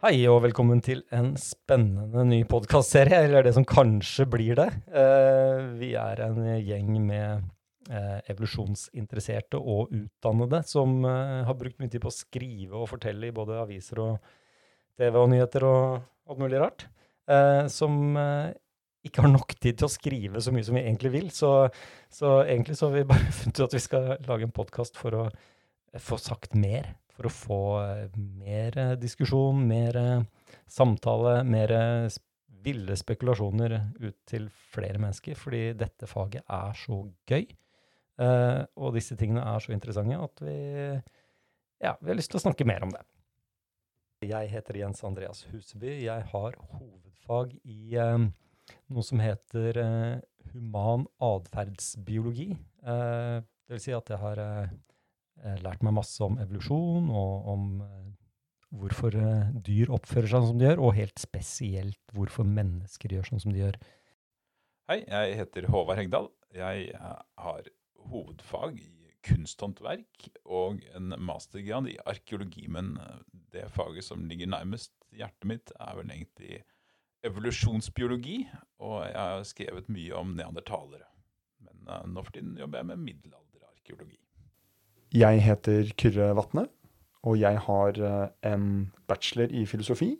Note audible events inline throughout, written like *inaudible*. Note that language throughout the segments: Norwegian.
Hei og velkommen til en spennende ny podkastserie, eller det som kanskje blir det. Eh, vi er en gjeng med eh, evolusjonsinteresserte og utdannede som eh, har brukt mye tid på å skrive og fortelle i både aviser og TV og nyheter og alt mulig rart. Som ikke har nok tid til å skrive så mye som vi egentlig vil. Så, så egentlig så har vi bare *laughs* funnet ut at vi skal lage en podkast for å få sagt mer for å få eh, mer eh, diskusjon, mer eh, samtale, mer ville spekulasjoner ut til flere mennesker. Fordi dette faget er så gøy, og disse tingene er så interessante at vi, ja, vi har lyst til å snakke mer om det. Jeg heter Jens Andreas Huseby. Jeg har hovedfag i noe som heter human atferdsbiologi. det vil si at jeg har lært meg masse om evolusjon og om eh, hvorfor eh, dyr oppfører seg sånn som de gjør, og helt spesielt hvorfor mennesker gjør sånn som de gjør. Hei, jeg heter Håvard Hegdal. Jeg har hovedfag i kunsthåndverk og en mastergrad i arkeologi. Men det faget som ligger nærmest hjertet mitt, er vel egentlig evolusjonsbiologi. Og jeg har skrevet mye om neandertalere. Men nå for tiden jobber jeg med middelalderarkeologi. Jeg heter Kyrre Vatne, og jeg har eh, en bachelor i filosofi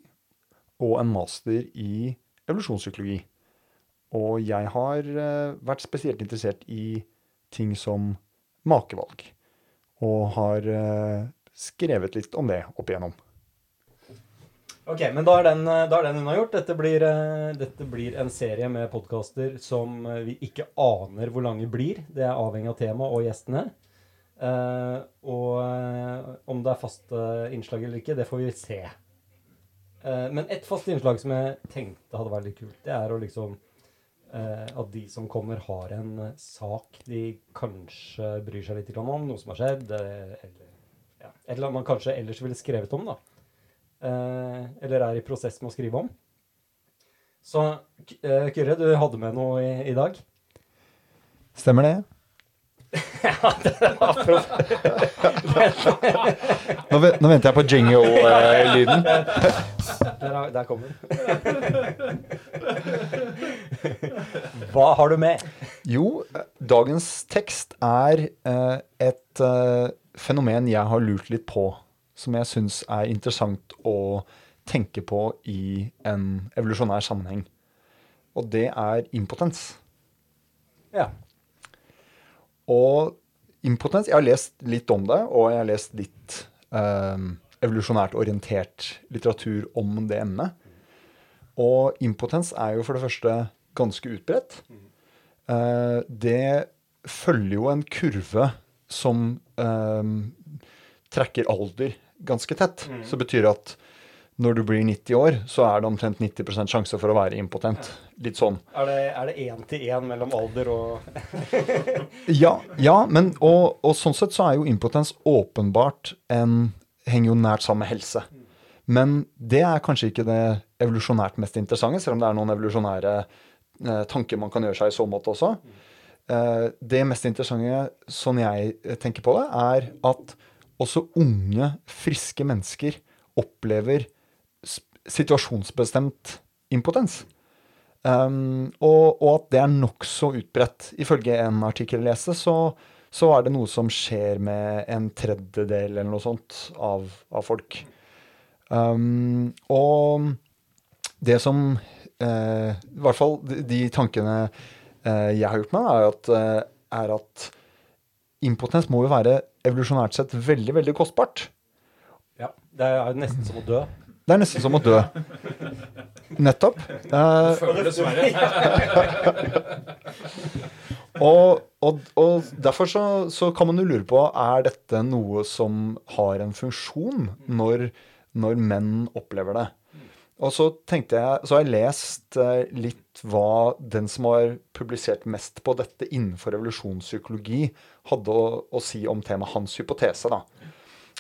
og en master i evolusjonspsykologi. Og jeg har eh, vært spesielt interessert i ting som makevalg, og har eh, skrevet litt om det opp igjennom. Ok, men da er den, da er den unnagjort. Dette blir, dette blir en serie med podkaster som vi ikke aner hvor lange blir. Det er avhengig av tema og gjestene. Uh, og uh, om det er faste innslag eller ikke, det får vi se. Uh, men ett fast innslag som jeg tenkte hadde vært litt kult, det er å liksom At de som kommer, har en sak de kanskje bryr seg litt om, noe som har skjedd, eller ja, et eller annet man kanskje ellers ville skrevet om, da. eller er i prosess med å skrive om. Så Kyrre, du hadde med noe i, i dag? Stemmer det *laughs* ja, det var nå, nå venter jeg på jingle-lyden. Der, der kommer den. Hva har du med? Jo, dagens tekst er uh, et uh, fenomen jeg har lurt litt på. Som jeg syns er interessant å tenke på i en evolusjonær sammenheng. Og det er impotens. Ja. Og impotens Jeg har lest litt om det, og jeg har lest litt eh, evolusjonært orientert litteratur om det emnet. Og impotens er jo for det første ganske utbredt. Eh, det følger jo en kurve som eh, trekker alder ganske tett. Mm. Så betyr det at når du blir 90 år, så er det omtrent 90% sjanse for å være impotent. Litt sånn. Er det én til én mellom alder og *laughs* *laughs* ja, ja, men og, og, sånn sett så er jo impotens åpenbart en Henger jo nært sammen med helse. Men det er kanskje ikke det evolusjonært mest interessante, selv om det er noen evolusjonære eh, tanker man kan gjøre seg i så måte også. Eh, det mest interessante, sånn jeg tenker på det, er at også unge, friske mennesker opplever situasjonsbestemt impotens. Um, og, og, at det er nokså utbredt. Ifølge en artikkel jeg leste, så, så, er det noe som skjer med en tredjedel eller noe sånt av, av folk. Um, og det som uh, I hvert fall de, tankene uh, jeg har gjort meg, er at, uh, er at impotens må jo være evolusjonært sett veldig, veldig kostbart. Ja. Det er nesten som å dø. Det er nesten som å dø. Nettopp. Uh, *laughs* og, og, og, derfor så, så, kan man jo lure på er dette noe som har en funksjon når, når menn opplever det. Og så tenkte jeg, så har jeg lest uh, litt hva den som har publisert mest på dette innenfor revolusjonspsykologi, hadde å, å si om temaet hans hypotese. da.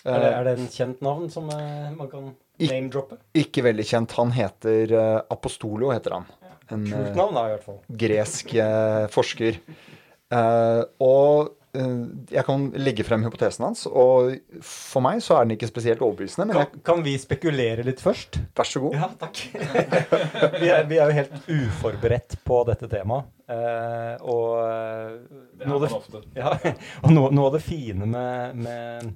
Er det, er det en kjent navn som uh, man kan name-droppe? Ikke veldig kjent. Han heter uh, Apostolo, heter han. En Kult navn, da, i hvert fall. gresk forsker. og eh, jeg kan legge frem hypotesen hans, og for meg så er den ikke spesielt overbevisende. Men jeg, Kan, kan vi spekulere litt først? vær så god. Ja, takk. vi, er, vi er jo helt uforberedt på dette temaet. Eh, og eh, Det er noe av det, *laughs* ja, og noe, noe av det fine med, med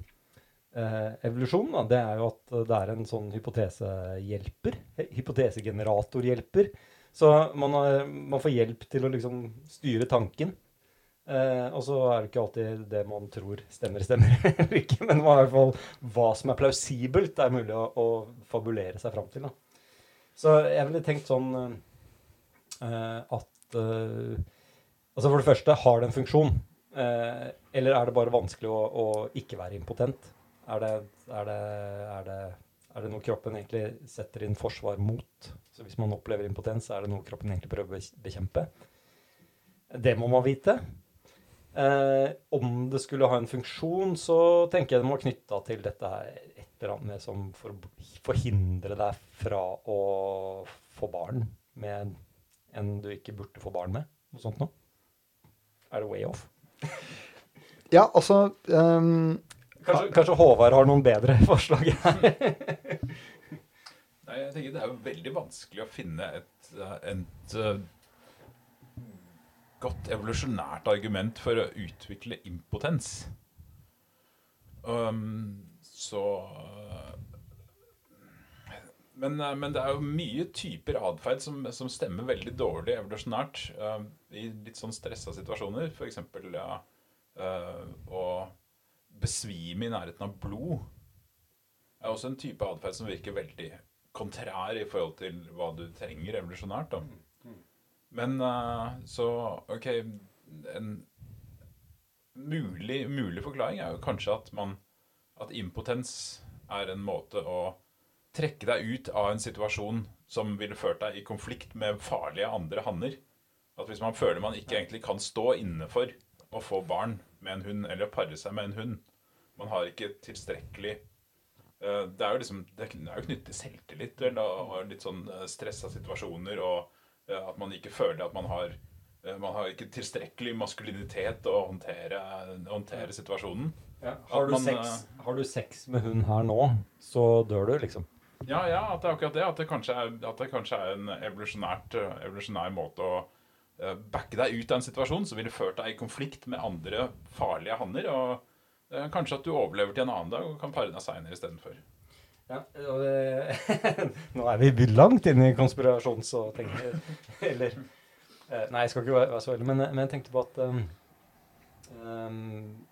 eh, evolusjon, da, det er jo at det er en sånn hypotesehjelper. Hypotesegeneratorhjelper. Så man, har, man får hjelp til å liksom styre tanken. Eh, og så er det ikke alltid det man tror stemmer, stemmer *laughs* eller ikke. Men i hvert fall hva som er plausibelt, er mulig å, å fabulere seg fram til. Da. Så jeg ville tenkt sånn eh, at eh, Altså for det første, har det en funksjon? Eh, eller er det bare vanskelig å, å ikke være impotent? Er det, er, det, er, det, er det noe kroppen egentlig setter inn forsvar mot? Så hvis man opplever impotens, er det noe kroppen egentlig prøver å bekjempe? Det må man vite. Eh, om det skulle ha en funksjon, så tenker jeg det må være knytta til dette her et eller annet som for forhindrer deg fra å få barn med en du ikke burde få barn med. Noe sånt noe. Er det way off? *laughs* Ja, altså ehm, Kanskje, kanskje Håvard har noen bedre *laughs* forslag her? Nei, jeg tenker Det er jo veldig vanskelig å finne et, eh, et eh, godt evolusjonært argument for å utvikle impotens. Um, så eh, men, men det er jo mye typer atferd som, som stemmer veldig dårlig evolusjonært uh, i litt sånn stressa situasjoner. F.eks. Ja, uh, å besvime i nærheten av blod er også en type atferd som virker veldig kontrær i forhold til hva du trenger evolusjonært. Da. Men eh, så OK En mulig, mulig forklaring er jo kanskje at man at impotens er en måte å trekke deg ut av en situasjon som ville ført deg i konflikt med farlige andre hanner. At hvis man føler man ikke egentlig kan stå inne for å få barn med en hund, eller å pare seg med en hund Man har ikke tilstrekkelig eh, Det er jo liksom Det er jo knyttet til selvtillit vel, og litt sånn eh, stressa situasjoner, og eh, at man ikke føler at man har man har ikke tilstrekkelig maskulinitet å håndtere, håndtere situasjonen. Har, du man, sex, har du sex med hun her nå, så dør du, liksom. Ja, ja, at det er akkurat det. At det kanskje er, at det kanskje er en evolusjonær måte å backe deg ut av en situasjon som ville ført deg i konflikt med andre farlige hanner. Og eh, kanskje at du overlever til en annen dag og kan pare deg seinere istedenfor. Ja, og det, *laughs* nå er vi langt inne i konspirasjons- og tenker Eller eh, Nei, jeg skal ikke være, så veldig, men, men jeg tenkte på at um,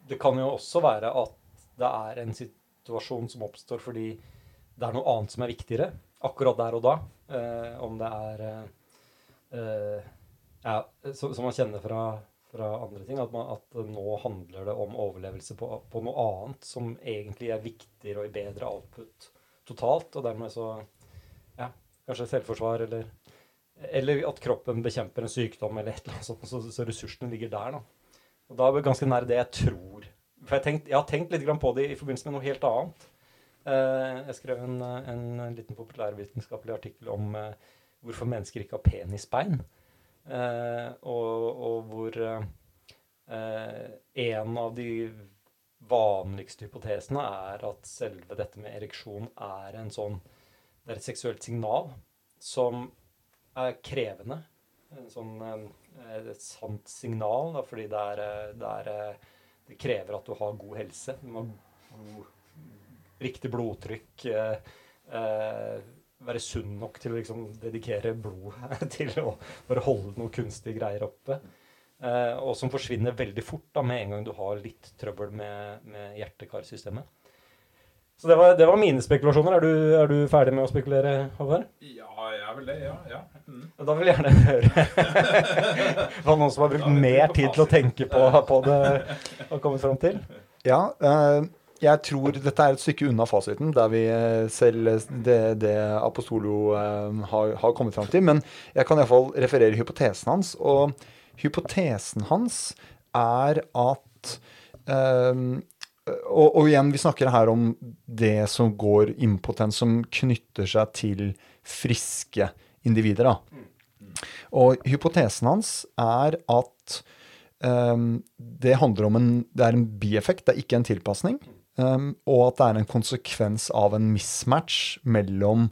Det kan jo også være at det er en situasjon som oppstår fordi det er noe annet som er viktigere akkurat der og da. Uh, om det er uh, eh, Ja, som, man kjenner fra, fra andre ting, at, man, at nå handler det om overlevelse på, på noe annet som egentlig er viktigere og i bedre output totalt, og dermed så Ja, kanskje selvforsvar eller Eller at kroppen bekjemper en sykdom eller et eller annet sånt, så, så ressursene ligger der, da. Og da er vi ganske nær det jeg tror. For jeg, tenkt, jeg har tenkt litt på det i forbindelse med noe helt annet. Eh, jeg skrev en, en liten populærvitenskapelig artikkel om eh, hvorfor mennesker ikke har penisbein. Eh, og, og hvor eh, en av de vanligste hypotesene er at selve dette med ereksjon er en sånn Det er et seksuelt signal som er krevende. En sånn, eh, et sant signal, da, fordi det, er, det, er, det krever at du har god helse. Du må ha god, riktig blodtrykk. Eh, eh, være sunn nok til å liksom, dedikere blod *laughs* til å bare holde noen kunstige greier oppe. Eh, og som forsvinner veldig fort da, med en gang du har litt trøbbel med, med hjerte-karsystemet. Så det var, det var mine spekulasjoner. Er du, er du ferdig med å spekulere, Håvard? Ja, jeg er vel det. Ja. ja. Mm. Da vil jeg gjerne høre *laughs* hva noen som har brukt mer tid til å tenke på, på det og kommet fram til. Ja, eh, jeg tror dette er et stykke unna fasiten, der vi eh, selv det, det Apostolo eh, har, har kommet fram til. Men jeg kan iallfall referere hypotesen hans. Og hypotesen hans er at eh, og, og igjen, vi snakker her om det som går impotens, som knytter seg til friske individer. da. Og hypotesen hans er at um, det handler om en Det er en bieffekt, det er ikke en tilpasning. Um, og at det er en konsekvens av en mismatch mellom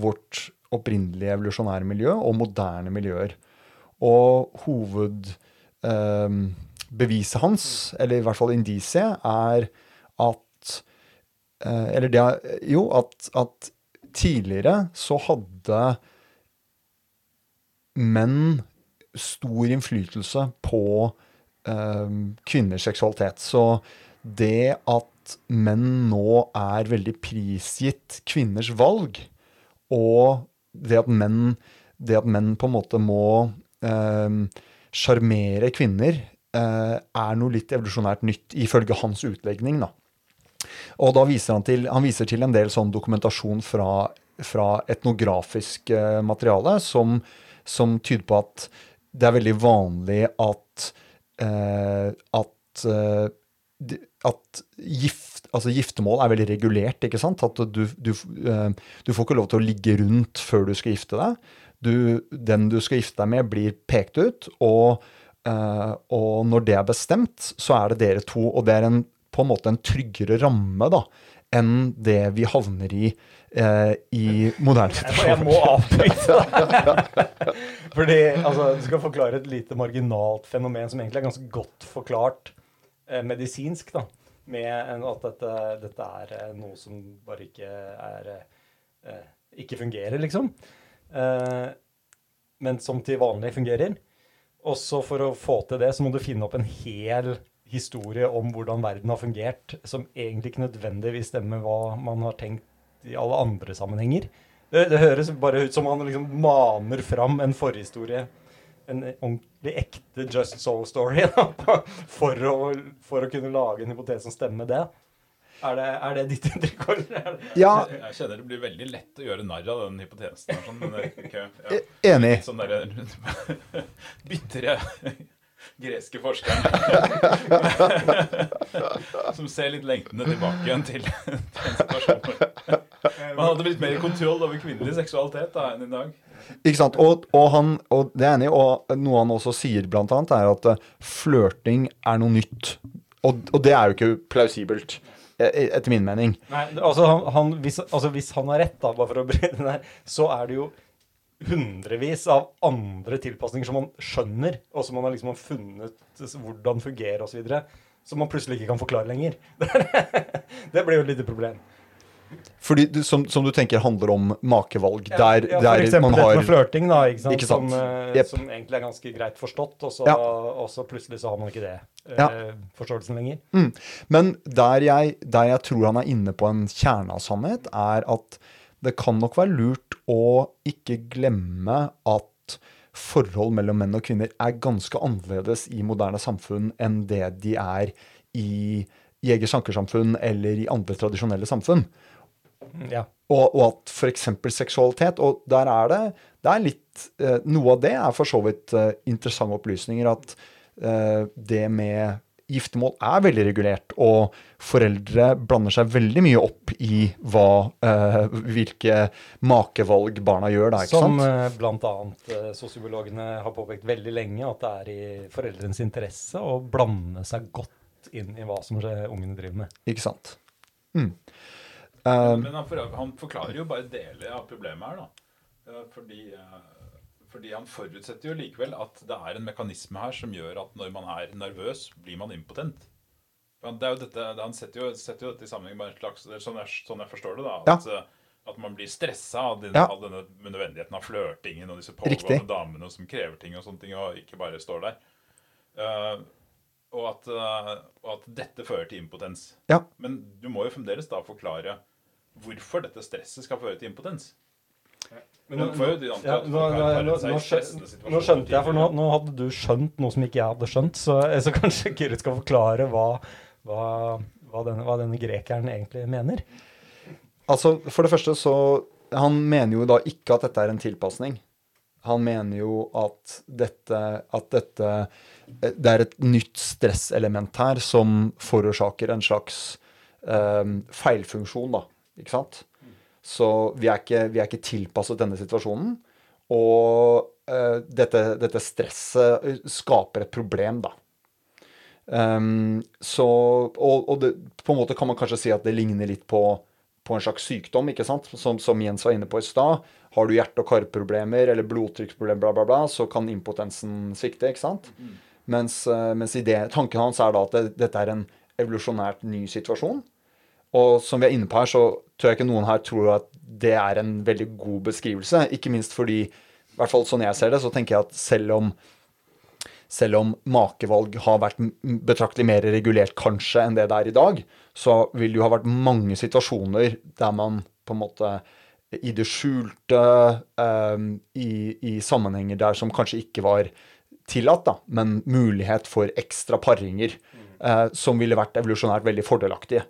vårt opprinnelige evolusjonære miljø og moderne miljøer. Og hovedbeviset um, hans, eller i hvert fall indisiet, er at uh, Eller det Jo, at, at tidligere så hadde menn stor innflytelse på um, kvinners seksualitet. Så det at menn nå er veldig prisgitt kvinners valg, og det at menn, det at menn på en måte må sjarmere eh, kvinner, eh, er noe litt evolusjonært nytt, ifølge hans utlegning. da. Og da viser han til, han viser til en del sånn dokumentasjon fra, fra etnografisk eh, materiale som, som, tyder på at det er veldig vanlig at, at at gift, altså giftermål er veldig regulert. ikke sant? At du, du, du, får ikke lov til å ligge rundt før du skal gifte deg. Du, den du skal gifte deg med, blir pekt ut. Og, og, når det er bestemt, så er det dere to. Og det er en, på en måte en tryggere ramme da, enn det vi havner i eh, i moderne situasjoner. Jeg må avbryte. *laughs* Fordi altså, Du skal forklare et lite marginalt fenomen som egentlig er ganske godt forklart Eh, medisinsk, da. Med at dette, dette, er eh, noe som bare ikke er eh, Ikke fungerer, liksom. Men som til vanlig fungerer. Også for å få til det, så må du finne opp en hel historie om hvordan verden har fungert, som egentlig ikke nødvendigvis stemmer hva man har tenkt i alle andre sammenhenger. Det, det høres bare ut som man liksom maner fram en forhistorie en ordentlig ekte Just Soul-story *laughs* for, for, å kunne lage en hypotese som stemmer det. Er det, er det ditt inntrykk? Ja. Jeg kjenner det blir veldig lett å gjøre narr av den hypotesen. Sånn, okay, ja. E-, enig. Sånn derre *laughs* bitre greske forskeren *laughs* som ser litt lengtende tilbake igjen til en situasjonen. Man hadde blitt mer kontroll over kvinnelig seksualitet da enn i dag. Ikke sant? Og, og, han, og det er enig, og noe han også sier, blant annet, er at uh, flørting er noe nytt. Og, og, det er jo ikke plausibelt, e, e, etter min mening. Nei, altså, han, han, hvis, altså hvis, han har rett, da, bare for å bryte den her, så er det jo hundrevis av andre tilpasninger som man skjønner, og som man har liksom funnet hvordan fungerer osv., som man plutselig ikke kan forklare lenger. *laughs* det blir jo et lite problem. Fordi du, som, som, du tenker handler om makevalg, ja, der, ja, for eksempel man har dette med flørting, da, ikke sant? Ikke sant? Som, yep. som, egentlig er ganske greit forstått, og så, ja. og så plutselig så har man ikke det. Ja. Eh, forståelsen lenger. Mm. Men der jeg, der jeg, tror han er inne på en kjerne av sannhet, er at det kan nok være lurt å ikke glemme at forhold mellom menn og kvinner er ganske annerledes i moderne samfunn enn det de er i jeger-sankersamfunn eller i andre tradisjonelle samfunn. Ja. Og, og, at f.eks. seksualitet Og der er det, det er litt eh, Noe av det er for så vidt eh, interessante opplysninger. At eh, det med giftermål er veldig regulert, og foreldre blander seg veldig mye opp i hva, uh, hvilke makevalg barna gjør. Da, Som blant bl.a. uh, sosiologene har påpekt veldig lenge, at det er i foreldrenes interesse å blande seg godt inn i hva som ungene driver med. Ikke sant. Mm. Uh, men han, for, han, forklarer jo bare deler av problemet her, da. Fordi, eh, fordi, han forutsetter jo likevel at det er en mekanisme her som gjør at når man er nervøs, blir man impotent. Det er jo dette, han setter jo, setter jo dette i sammenheng med en slags sånn jeg, sånn jeg forstår det. da, at, ja. Eh, at man blir stressa av, ja. av denne nødvendigheten av flørtingen og disse pågående damene som krever ting og sånne ting, og ikke bare står der. Uh, og, at, uh, og, at, dette fører til impotens. Ja. Men du må jo fremdeles da forklare hvorfor dette stresset skal føre til impotens. Men nå, ja, nå, nå, nå, skjønte jeg, for nå, hadde du skjønt noe som ikke jeg hadde skjønt. Så, så kanskje Kyrre skal forklare hva, hva, hva, denne, hva, denne, grekeren egentlig mener. Altså, For det første så Han mener jo da ikke at dette er en tilpasning. Han mener jo at dette, at dette Det er et nytt stresselement her som forårsaker en slags um, feilfunksjon, da. Ikke sant? Så vi er ikke, vi er ikke tilpasset denne situasjonen. Og uh, dette, dette, stresset skaper et problem, da. Um, så, og, og det, på en måte kan man kanskje si at det ligner litt på, på en slags sykdom, ikke sant? Som, som Jens var inne på i stad. Har du hjerte- og karproblemer eller blodtrykksproblemer, bla, bla, bla, så kan impotensen svikte. ikke sant? Mens, eh, mens idé, tanken hans er da at det, dette er en evolusjonært ny situasjon. Og som vi er inne på her, så tror jeg ikke noen her tror at det er en veldig god beskrivelse. Ikke minst fordi, i hvert fall sånn jeg ser det, så tenker jeg at selv om selv om makevalg har vært betraktelig mer regulert kanskje enn det det er i dag, så vil det jo ha vært mange situasjoner der man på en måte i det skjulte, um, i, i sammenhenger der som kanskje ikke var tillatt, da, men mulighet for ekstra paringer, eh, som ville vært evolusjonært veldig fordelaktige.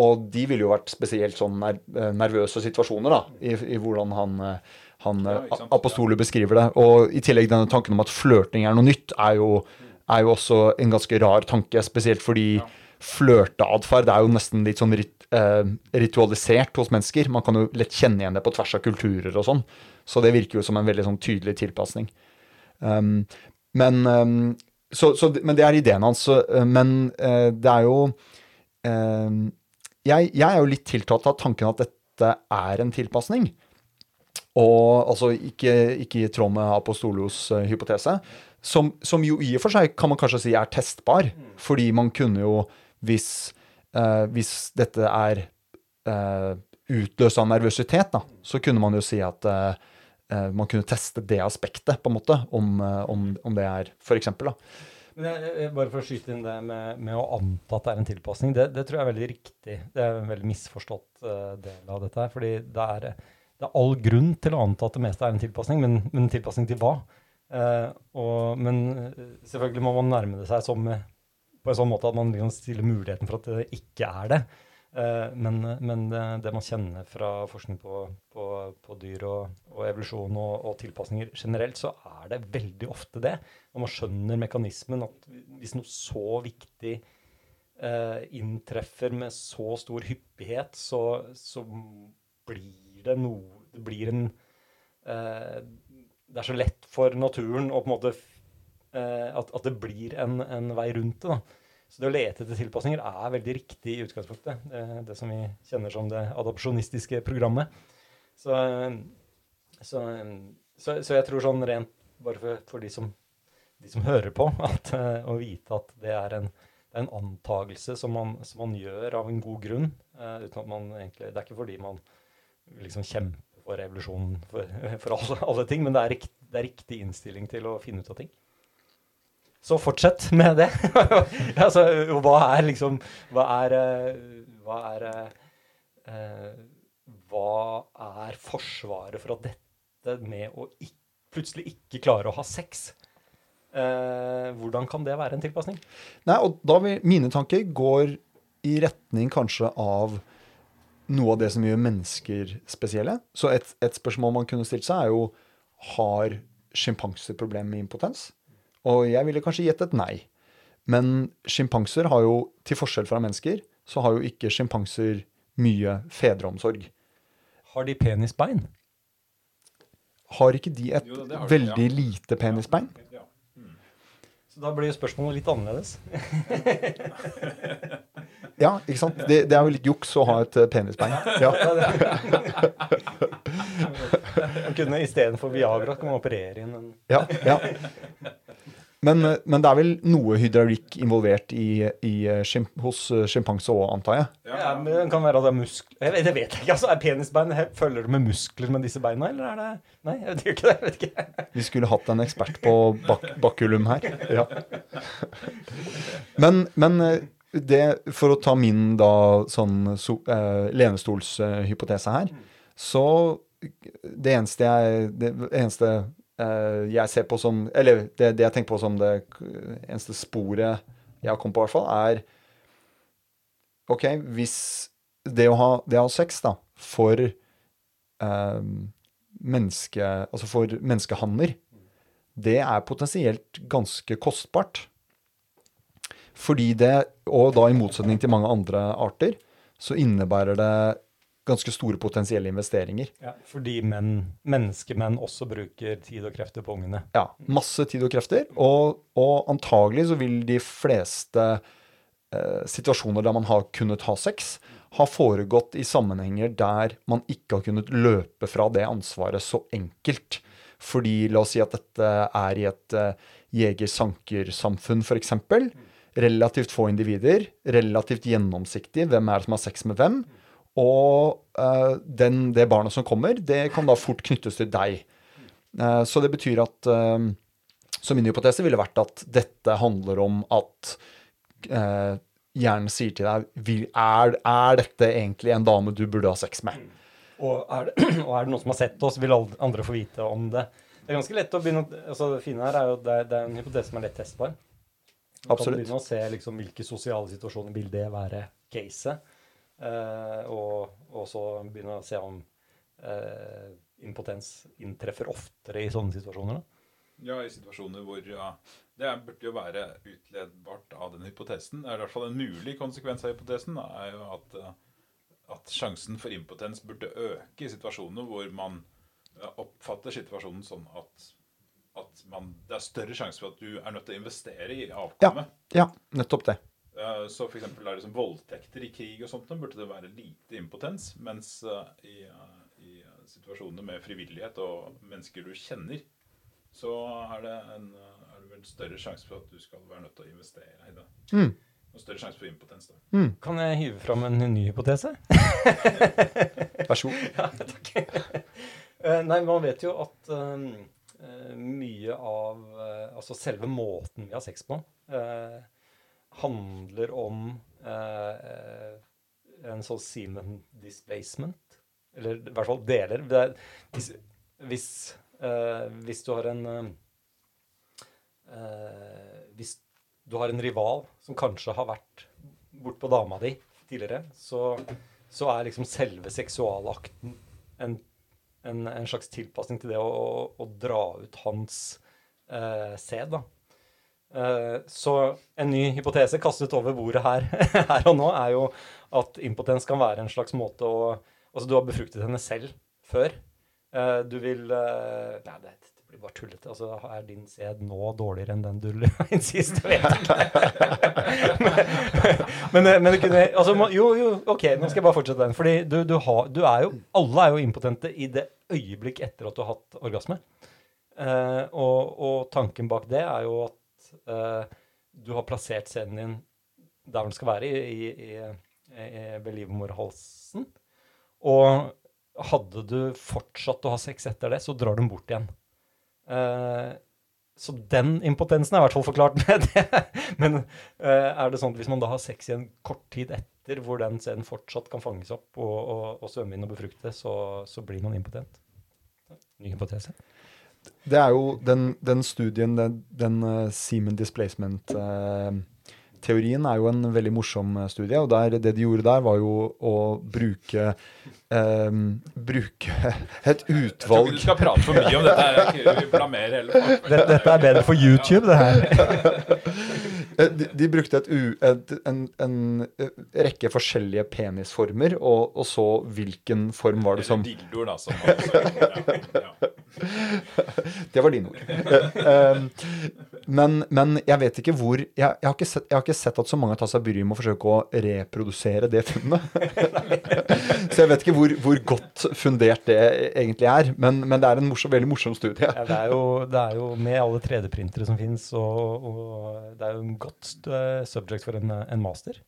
Og de ville jo vært spesielt sånn eh, nervøse situasjoner, da, i, i hvordan han, eh, han Ja, eh. Apostolo beskriver det. Og i tillegg denne tanken om at flørting er noe nytt, er jo, er jo også en ganske rar tanke, spesielt fordi flørteatferd er jo nesten litt sånn rit, eh, ritualisert hos mennesker. Man kan jo lett kjenne igjen det på tvers av kulturer og sånn. Så det virker jo som en veldig sånn tydelig tilpasning. Um, men, um, så, så, men det er ideen hans. Men uh, det er jo eh, jeg, jeg er jo litt tiltatt av tanken at dette er en tilpasning. Og altså ikke, ikke i tråd med Apostolos eh, hypotese. Som, som jo i og for seg kan man kanskje si er testbar. Fordi man kunne jo, hvis, eh, hvis dette er uh, utløst av nervøsitet, så kunne man jo si at man kunne teste det aspektet, på en måte, om, om, om det er for eksempel, da. Jeg, bare for å skyte inn det med, med å anta at det er en tilpasning, det, det tror jeg er veldig riktig. Det er en veldig misforstått uh, del av dette fordi det er, det er all grunn til å anta at det meste er en tilpasning, men, men en tilpasning til hva? Uh, og, men eh, selvfølgelig må man nærme det seg som, på en sånn måte at man liksom stiller muligheten for at det ikke er det. Eh, men men det, man kjenner fra forskning på, på, på dyr og, og evolusjon og, og tilpasninger generelt, så er det veldig ofte det. Når man skjønner mekanismen at hvis noe så viktig eh, inntreffer med så stor hyppighet, så, så blir det noe Det blir en eh, Det er så lett for naturen å på en måte at, at det blir en, en vei rundt det. da. Så det å lete etter tilpasninger er veldig riktig i utgangspunktet. Det, det som vi kjenner som det adopsjonistiske programmet. Så, så, så, så jeg tror sånn rent bare for, for de, som, de som hører på, *laughs* at, eh, å vite at det er en, det er en antagelse som man, som man gjør av en god grunn. Uh, uten at man egentlig, Det er ikke fordi man liksom kjemper for revolusjonen for, *laughs* for alle, alle ting, men det er, rikt, det er riktig innstilling til å finne ut av ting. Så fortsett med det. *laughs* altså, hva er liksom Hva er eh, Hva er eh, Hva er forsvaret for at dette med å ikke, plutselig ikke klare å ha sex eh, Hvordan kan det være en tilpasning? Nei, og da vil, Mine tanker går i retning kanskje av noe av det som gjør mennesker spesielle. Så et, et spørsmål man kunne stilt seg, er jo har sjimpanser problemer med impotens? Og jeg ville kanskje gitt et nei. Men sjimpanser har jo, til forskjell fra mennesker, så har jo ikke sjimpanser mye fedreomsorg. Har de penisbein? Har ikke de et Jo, de, veldig ja. lite penisbein? Ja. Så da blir spørsmålet litt annerledes. *laughs* Ja, ikke sant? Det, det er jo litt juks å ha et eh, penisbein. Ja. *laughs* *laughs* Man kunne Istedenfor Viagra kan man operere inn en Ja, ja. Men, eh, men det er vel noe hydraulikk involvert i, i, i, hos eh, sjimpanse òg, antar jeg? Ja, men Det kan være at det er muskler jeg vet, Det vet jeg ikke. altså, Er penisbein Følger det med muskler med disse beina, eller er det Nei, jeg vet ikke det. jeg vet ikke. *laughs* Vi skulle hatt en ekspert på bak bakulum her. Ja. Men, men eh, det, for å ta min da sånn so, eh, lenestolshypotese her, så det eneste jeg Det eneste eh, jeg ser på som Eller det, det jeg tenker på som det eneste sporet jeg har kommet på, i hvert fall, er OK, hvis det å ha, det å ha sex, da, for eh, menneske, altså for menneskehanner, det er potensielt ganske kostbart. Fordi det, og da i motsetning til mange andre arter, så innebærer det ganske store potensielle investeringer. Ja, fordi menn, menneskemenn også bruker tid og krefter på ungene. Ja, masse tid og krefter. Og, og antagelig så vil de fleste eh, situasjoner der man har kunnet ha sex, ha foregått i sammenhenger der man ikke har kunnet løpe fra det ansvaret så enkelt. Fordi la oss si at dette er i et uh, jeger-sanker-samfunn, f.eks. Relativt få individer, relativt gjennomsiktig. Hvem er det som har sex med hvem? Og uh, den, det barnet som kommer, det kan da fort knyttes til deg. Uh, så det betyr at uh, Så min hypotese ville vært at dette handler om at hjernen sier til deg er, er dette egentlig en dame du burde ha sex med? Og er, det, *clears throat* og er det noen som har sett oss, vil andre få vite om det. Det er ganske lett å begynne altså Det fine her er jo det det er en hypotese som er lett testbar. Du kan begynne å se liksom, hvilke sosiale situasjoner vil det være caset. Eh, og, også begynne å se om eh, impotens inntreffer oftere i sånne situasjoner. Da. Ja, i situasjoner hvor ja, Det burde jo være utledbart av den hypotesen. Det er i hvert fall en mulig konsekvens av hypotesen. er jo at, eh, at sjansen for impotens burde øke i situasjoner hvor man oppfatter situasjonen sånn at, at man, det er større sjanse for at du er nødt til å investere i avkommet. Ja, ja nettopp det. Så f.eks. er det som voldtekter i krig og sånt, da burde det være lite impotens. Mens uh, i, uh, i uh, situasjoner med frivillighet og mennesker du kjenner, så er det, en, er det vel større sjanse for at du skal være nødt til å investere i det. Mm. Og større sjanse for impotens. da. Mm. Kan jeg hive fram en ny hypotese? *laughs* Vær så god. *laughs* Ja, takk. nei, man vet jo at mye av Altså selve måten vi har sex på handler om eh, en sånn semen displacement. Eller i hvert fall deler. Er, hvis, hvis, eh, hvis, du har en eh, Hvis du har en rival som kanskje har vært bortpå dama di tidligere, så, så, er liksom selve seksualakten en, en, en slags tilpasning til det å, å, å dra ut hans eh, sæd. da. Eh, så en ny hypotese kastet over bordet her, *laughs* her, og nå er jo at impotens kan være en slags måte å Altså, du har befruktet henne selv før. Eh, du vil eh, Nei, det, blir bare tullete. Altså, er din sæd nå dårligere enn den du *laughs* inn sist? Jeg vet *laughs* men, men, det kunne altså, Jo, jo, OK, nå skal jeg bare fortsette den. Fordi du, du, har, du er jo Alle er jo impotente i det øyeblikk etter at du har hatt orgasme. og, og tanken bak det er jo at du har plassert scenen din der den skal være, i, i, i, ved livmorhalsen. Og hadde du fortsatt å ha sex etter det, så drar du den bort igjen. Uh, så den impotensen er i hvert fall forklart *laughs* med det. Men uh, er det sånn at hvis man da har sex igjen kort tid etter, hvor den scenen fortsatt kan fanges opp og, og, og svømme inn og befrukte, så, så blir man impotent? Ny hypotese det er jo den, den studien, den, den uh, Semen displacement-teorien, uh, er jo en veldig morsom uh, studie. Og der, det de gjorde der, var jo å bruke um, bruke *laughs* et utvalg Jeg tror ikke du skal prate for mye om dette. her, hele Dette er bedre for YouTube, det her. *laughs* Eh, de, de, brukte et u, et, en, en, eh, rekke forskjellige penisformer, og, og, så hvilken form var det som Eller dildoer, da. Som også, *laughs* ja. Det var dine ord. Eh, men, men, jeg vet ikke hvor jeg, jeg, har sett, jeg, har ikke sett, at så mange har tatt seg bryet med å forsøke å reprodusere det funnet. *laughs* så jeg vet ikke hvor, hvor, godt fundert det egentlig er. Men, men det er en morsom, veldig morsom studie. Ja, det, er jo, det, er jo, med alle 3D-printere som fins, og, og, det er jo en godt uh, subject for en, en master.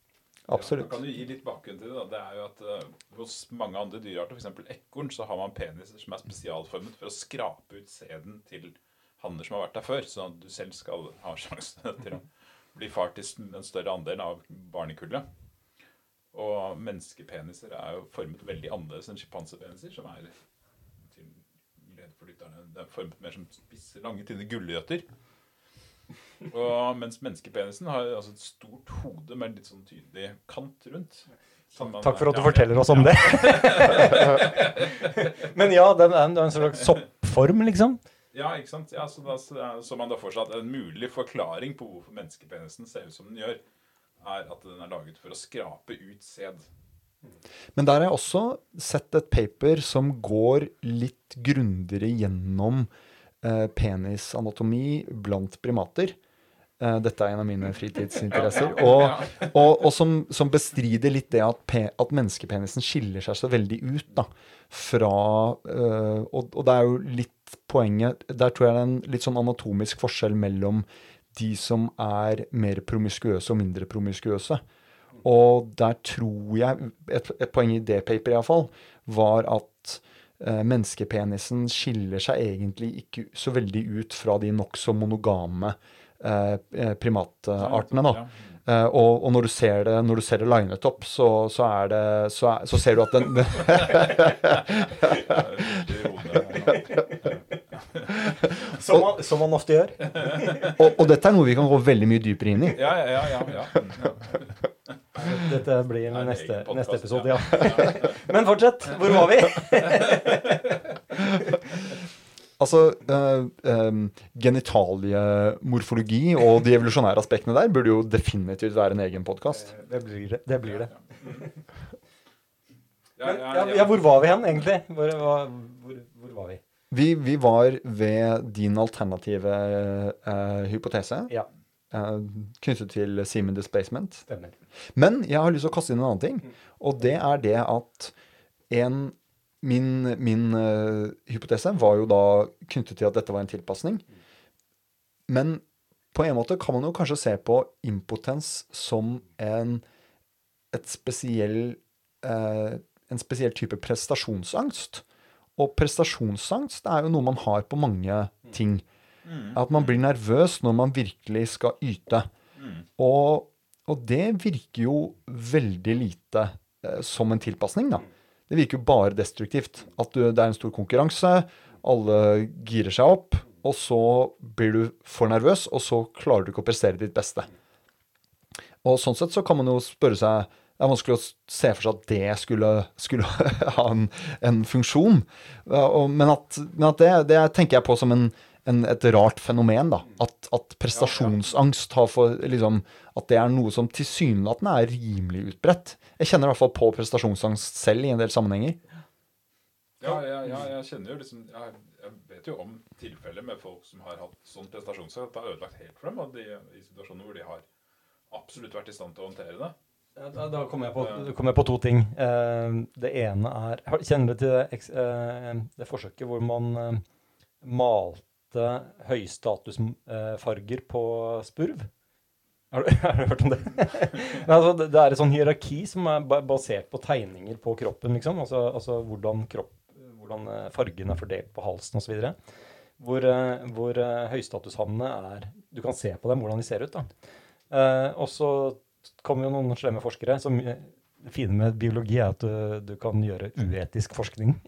Absolutt. Ja, kan du gi litt bakgrunn til det? da. Det er jo at uh, Hos mange andre dyrearter, f.eks. ekorn, så har man peniser som er spesialformet for å skrape ut sæden til hanner som har vært der før, sånn at du selv skal ha sjanse *laughs* til å bli far til en større andel av barnekullet. Og menneskepeniser er jo formet veldig annerledes enn sjimpansepeniser, som er til glede for lytterne. Det er formet mer som spisse, lange, tynne gulrøtter. Og mens menneskepenisen har altså et stort hode med en litt sånn tydelig kant rundt. Man, Takk for at du ja, forteller oss om ja. det. *laughs* Men ja, den er en slags soppform, liksom? Ja, ikke sant? Ja, så, da, så, man da får seg at En mulig forklaring på hvorfor menneskepenisen ser ut som den gjør, er at den er laget for å skrape ut sæd. Men der har jeg også sett et paper som går litt grundigere gjennom eh, penisanatomi blant primater. Eh, dette er en av mine fritidsinteresser. *laughs* Og, og, og som, som bestrider litt det at, pe, at menneskepenisen skiller seg så veldig ut da, fra eh, og, og det er jo litt poenget Der tror jeg det er en litt sånn anatomisk forskjell mellom de som er mer promiskuøse og mindre promiskuøse. Og der tror jeg Et, et poeng i det paperet iallfall var at eh, menneskepenisen skiller seg egentlig ikke så veldig ut fra de nokså monogame eh, eh primatartene. da. Uh, og, og, når du ser det når du ser det linet opp, så, så, er det, så, er, så ser du at den *laughs* *laughs* som, man, som, man, ofte gjør. *laughs* og, og, dette er noe vi kan gå veldig mye dypere inn i. Ja, ja, ja, ja. Dette blir Nei, neste, neste, episode, ja. *laughs* Men fortsett. Hvor var vi? *laughs* Altså, uh, um, Genitaliemorfologi og de evolusjonære aspektene der burde jo definitivt være en egen podkast. Det blir det. det, blir det. Men, ja, ja, hvor var vi hen, egentlig? Hvor, hvor, hvor var vi? Vi? vi? var ved din alternative uh, hypotese. Ja. Uh, knyttet til Seaman Displacement. Stemmer. Men jeg har lyst til å kaste inn en annen ting. Og det er det at en Min, min uh, hypotese var jo da knyttet til at dette var en tilpasning. Men på en måte kan man jo kanskje se på impotens som en, spesiell, uh, en spesiell type prestasjonsangst. Og prestasjonsangst er jo noe man har på mange ting. Mm. At man blir nervøs når man virkelig skal yte. Mm. Og, og det virker jo veldig lite eh, som en tilpasning, da. Det virker jo bare destruktivt. At du, det er en stor konkurranse, alle girer seg opp, og så blir du for nervøs, og så klarer du ikke å prestere ditt beste. Og sånn sett så kan man jo spørre seg Det er vanskelig å se for seg at det skulle, skulle *laughs* ha en, en funksjon. Men at, men at det, det, tenker jeg på som en, en, et rart fenomen. da, At, at prestasjonsangst har for, liksom, At det er noe som tilsynelatende er rimelig utbredt. Jeg kjenner i hvert fall på prestasjonsangst selv i en del sammenhenger. Ja, ja, ja jeg kjenner jo liksom jeg, jeg, vet jo om tilfeller med folk som har hatt sånn prestasjonsangst det har ødelagt helt for dem, og de, i situasjoner hvor de har absolutt vært i stand til å håndtere det. Da, da kommer jeg, kom jeg, på to ting. Uh, det ene er Kjenner du til det, uh, det forsøket hvor man uh, malte høystatusfarger på spurv? Har du, *laughs* har du, hørt om det? *laughs* altså, det er et sånn hierarki som er basert på tegninger på kroppen. liksom, Altså, altså hvordan, kropp, hvordan eh, fargen er fordelt på halsen osv. Hvor, eh, hvor høystatushannene er Du kan se på dem hvordan de ser ut. da. Uh, og så kommer jo noen slemme forskere som Det fine med biologi er at du, du kan gjøre uetisk forskning. *laughs*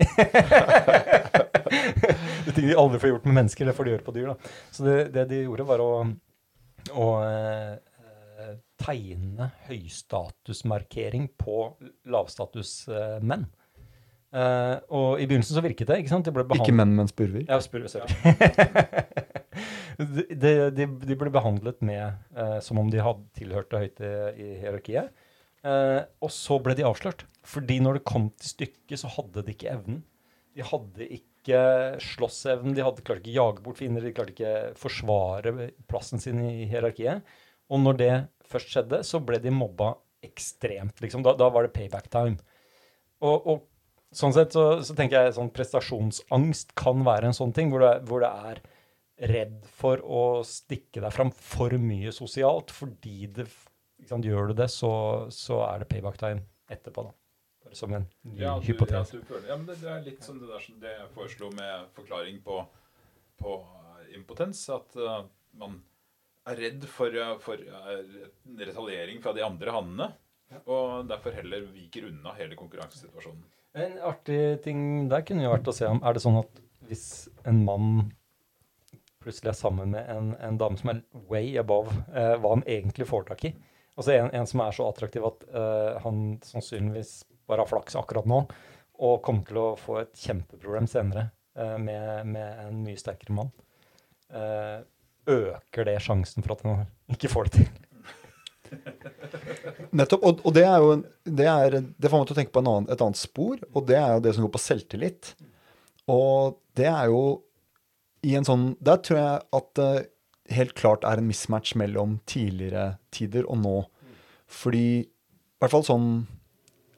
det ting de aldri får gjort med mennesker, det får de gjøre på dyr. da. Så det, det de gjorde, var å, å tegne høystatusmarkering på lavstatusmenn. Uh, og i begynnelsen så virket det. Ikke sant? De ikke menn, men spurver? Ja, spurver, sorry. *laughs* de, de, de, ble behandlet med uh, som om de hadde tilhørte høyt i, i hierarkiet. Uh, og så ble de avslørt. Fordi når det kom til stykket, så hadde de ikke evnen. De hadde ikke slåssevnen, de hadde, klarte ikke jage bort fiender, de klarte ikke forsvare plassen sin i hierarkiet. Og når det først skjedde, så ble de mobba ekstremt. liksom. Da, da var det payback time. Og, og sånn sett så, så, tenker jeg sånn prestasjonsangst kan være en sånn ting, hvor, det, hvor det er redd for å stikke deg fram for mye sosialt, fordi det, sant, gjør du det, så, så, er det payback time etterpå. da. Bare som en ny ja, du, hypotese. Ja, føler, ja, men det, det, er litt som det der som det jeg foreslo med forklaring på, på impotens, at uh, man er redd for, eh, for uh, retaliering fra de andre hannene. Og derfor heller viker unna hele konkurransesituasjonen. En artig ting der kunne jo vært å se om Er det sånn at hvis en mann plutselig er sammen med en, en dame som er way above eh, hva han egentlig får tak i Altså en, en som er så attraktiv at eh, han sannsynligvis bare har flaks akkurat nå, og kommer til å få et kjempeproblem senere eh, med, med, en mye sterkere mann. Eh, øker det sjansen for at han ikke får det til. *laughs* Nettopp. Og, og det er jo det, er, det får meg til å tenke på en annen, et annet spor, og det er jo det som går på selvtillit. Og det er jo i en sånn Der tror jeg at det helt klart er en mismatch mellom tidligere tider og nå. Fordi i hvert fall sånn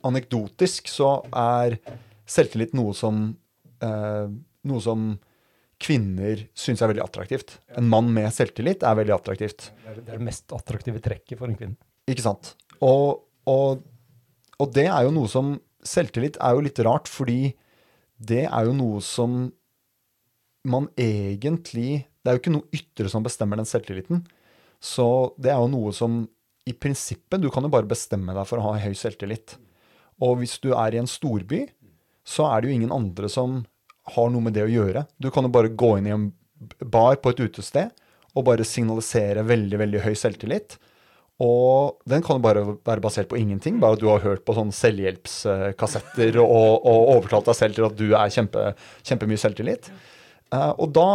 anekdotisk så er selvtillit noe som eh, Noe som kvinner syns er veldig attraktivt. En mann med selvtillit er veldig attraktivt. Det er det mest attraktive trekket for en kvinne. Ikke sant? Og, og, og det er jo noe som Selvtillit er jo litt rart, fordi det er jo noe som man egentlig Det er jo ikke noe ytre som bestemmer den selvtilliten. Så det er jo noe som i prinsippet Du kan jo bare bestemme deg for å ha høy selvtillit. Og hvis du er i en storby, så er det jo ingen andre som har noe med det å gjøre. Du kan jo bare gå inn i en bar på et utested og bare signalisere veldig, veldig høy selvtillit. Og den kan jo bare være basert på ingenting, bare at du har hørt på sånne selvhjelpskassetter og, og overtalt deg selv til at du er kjempe, kjempemye selvtillit. Eh, og da,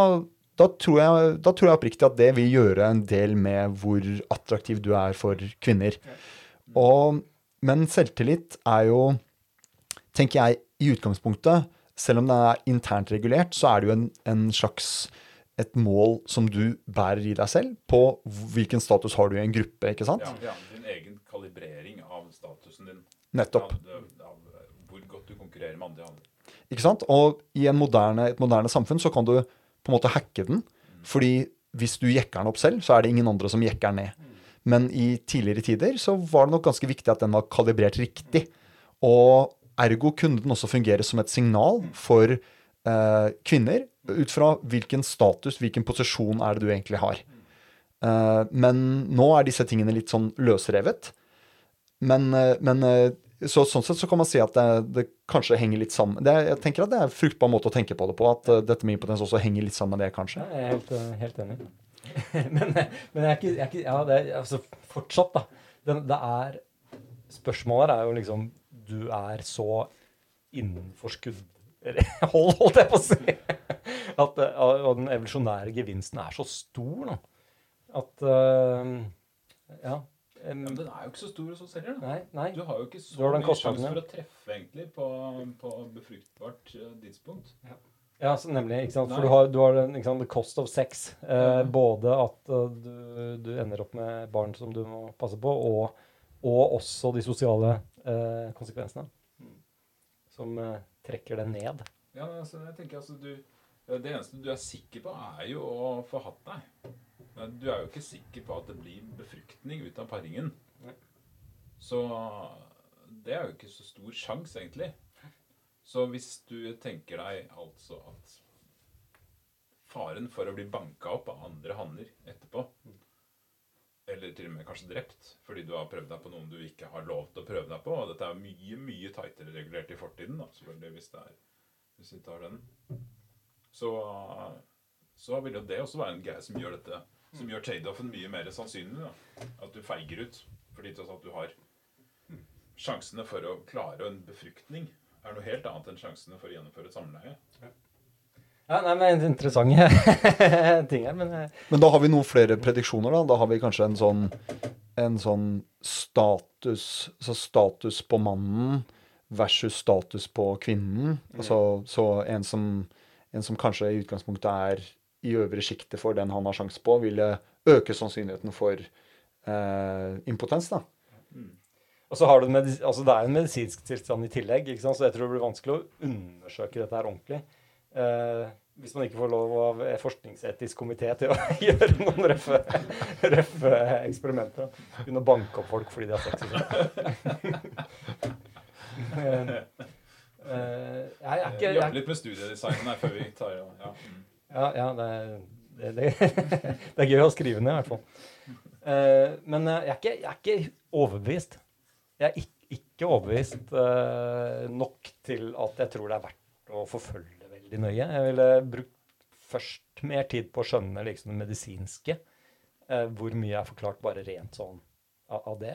da, tror jeg, da tror jeg oppriktig at det vil gjøre en del med hvor attraktiv du er for kvinner. Og, men selvtillit er jo, tenker jeg, i utgangspunktet, selv om det er internt regulert, så er det jo en, en slags et mål som du bærer i deg selv, på hvilken status har du i en gruppe, ikke sant? Ja, ja, din egen kalibrering av statusen din. Nettopp. Av, av hvor godt du konkurrerer med andre. Ikke sant? Og i moderne, et moderne samfunn så kan du på en måte hacke den. Fordi hvis du jekker den opp selv, så er det ingen andre som jekker den ned. Men i tidligere tider så var det nok ganske viktig at den var kalibrert riktig. Og ergo kunne den også fungere som et signal for eh, kvinner ut fra hvilken status, hvilken posisjon er det du egentlig har. Eh, men nå er disse tingene litt sånn løsrevet. Men, eh, men eh, så, sånn sett så kan man si at det, det kanskje henger litt sammen. Det, jeg tenker at det er en fruktbar måte å tenke på det på, at uh, dette med impotens også henger litt sammen med det, kanskje. Ja, jeg er helt, eh, helt enig. *laughs* men, men jeg er ikke, jeg er ikke Ja, det er altså fortsatt, da. Det, det er Spørsmålet her er jo liksom Du er så innenfor skudd *laughs* Hold, holdt jeg på å si! At, eh, og den evolusjonære gevinsten er så stor, nå At uh, Ja. Em, Men den er jo ikke så stor hos oss heller. da. nei, nei. Du har jo ikke så mye sjanse for å treffe egentlig på, på befruktbart eh, tidspunkt. Ja, så nemlig. ikke sant? For Nei. du har, du har den, ikke sant, the cost of sex. Eh, Ja. Både at uh, du, du ender opp med barn som du må passe på, og, og også de sosiale eh, konsekvensene. Som eh, trekker det ned. Ja, altså, jeg tenker altså du Det eneste du er sikker på, er jo å få hatt deg. Men du er jo ikke sikker på at det blir befruktning ut av paringen. Nei. Så det er jo ikke så stor sjanse, egentlig. Så hvis du tenker deg altså at faren for å bli banka opp av andre hanner etterpå, eller til og med kanskje drept fordi du har prøvd deg på noen du ikke har lov til å prøve deg på, og dette er mye, mye tightere regulert i fortiden, da, selvfølgelig, hvis det er hvis vi tar den, så, så vil jo det også være en greie som gjør dette Som gjør trade-offen mye mer sannsynlig. Da. At du feiger ut. Fordi tross at du har Sjansene for å klare en befruktning er noe helt annet enn sjansene for å gjennomføre et samleie. Ja, nei, men Interessante *laughs* ting her, men eh, Men da har vi noen flere prediksjoner, da. Da har vi kanskje en sånn, en sånn status Så status på mannen versus status på kvinnen. Altså, så en som, en som kanskje i utgangspunktet er i øvre sjiktet for den han har sjanse på, ville øke sannsynligheten for eh, impotens, da. Og så har du altså Det er en medisinsk tilstand i tillegg, ikke sant? så jeg tror det blir vanskelig å undersøke dette her ordentlig. Eh, hvis man ikke får lov av forskningsetisk komité til å *laughs* gjøre noen røffe, røffe eksperimenter. Begynne å banke opp folk fordi de har sex. Men, eh, jeg er ikke Jobbe litt med studiedesignen her før vi tar ja. mm. Ja, ja det, det, det, *laughs* det er gøy å skrive ned, i hvert fall. Uh, men uh, jeg er, ikke, jeg er ikke overbevist. Jeg er ikke, ikke overbevist uh, nok til at jeg tror det er verdt å forfølge veldig nøye. Jeg ville brukt først mer tid på å skjønne liksom, det medisinske. hvor mye er forklart bare rent sånn av, av det.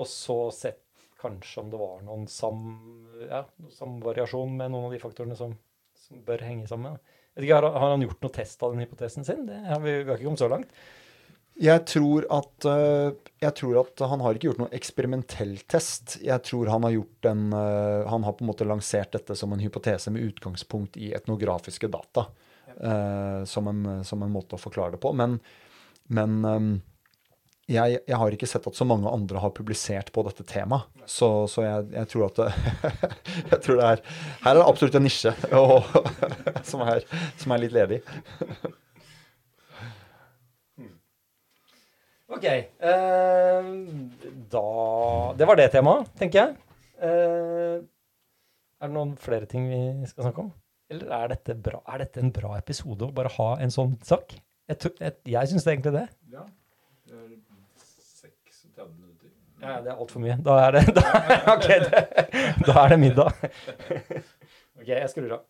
Og så sett kanskje om det var noen sam, ja, samvariasjon med noen av de faktorene som, som bør henge sammen. Vet ikke, har, han gjort noe test av den hypotesen sin? Det har vi, vi har ikke kommet så langt. Jeg tror, at, eh, jeg tror at han har ikke gjort noen eksperimentell test. Jeg tror han har gjort en eh, Han har på en måte lansert dette som en hypotese med utgangspunkt i etnografiske data. Ja. som, en, som en måte å forklare det på. Men, men eh, jeg, jeg har ikke sett at så mange andre har publisert på dette temaet. Så, så jeg, jeg tror at det, *laughs* Jeg tror det er Her er det absolutt en nisje *laughs* og, som, er, som er litt ledig. *laughs* Ok. eh, da Det var det temaet, tenker jeg. Eh, er det noen flere ting vi skal snakke om? Eller er dette, bra, er dette en bra episode å bare ha en sånn sak? Jeg, jeg, jeg syns egentlig det. Ja. Det er 36 minutter. Ja, det er altfor mye. Da er det, *laughs* da, *laughs* okay, det, da er det middag. *laughs* ok, jeg skrur av.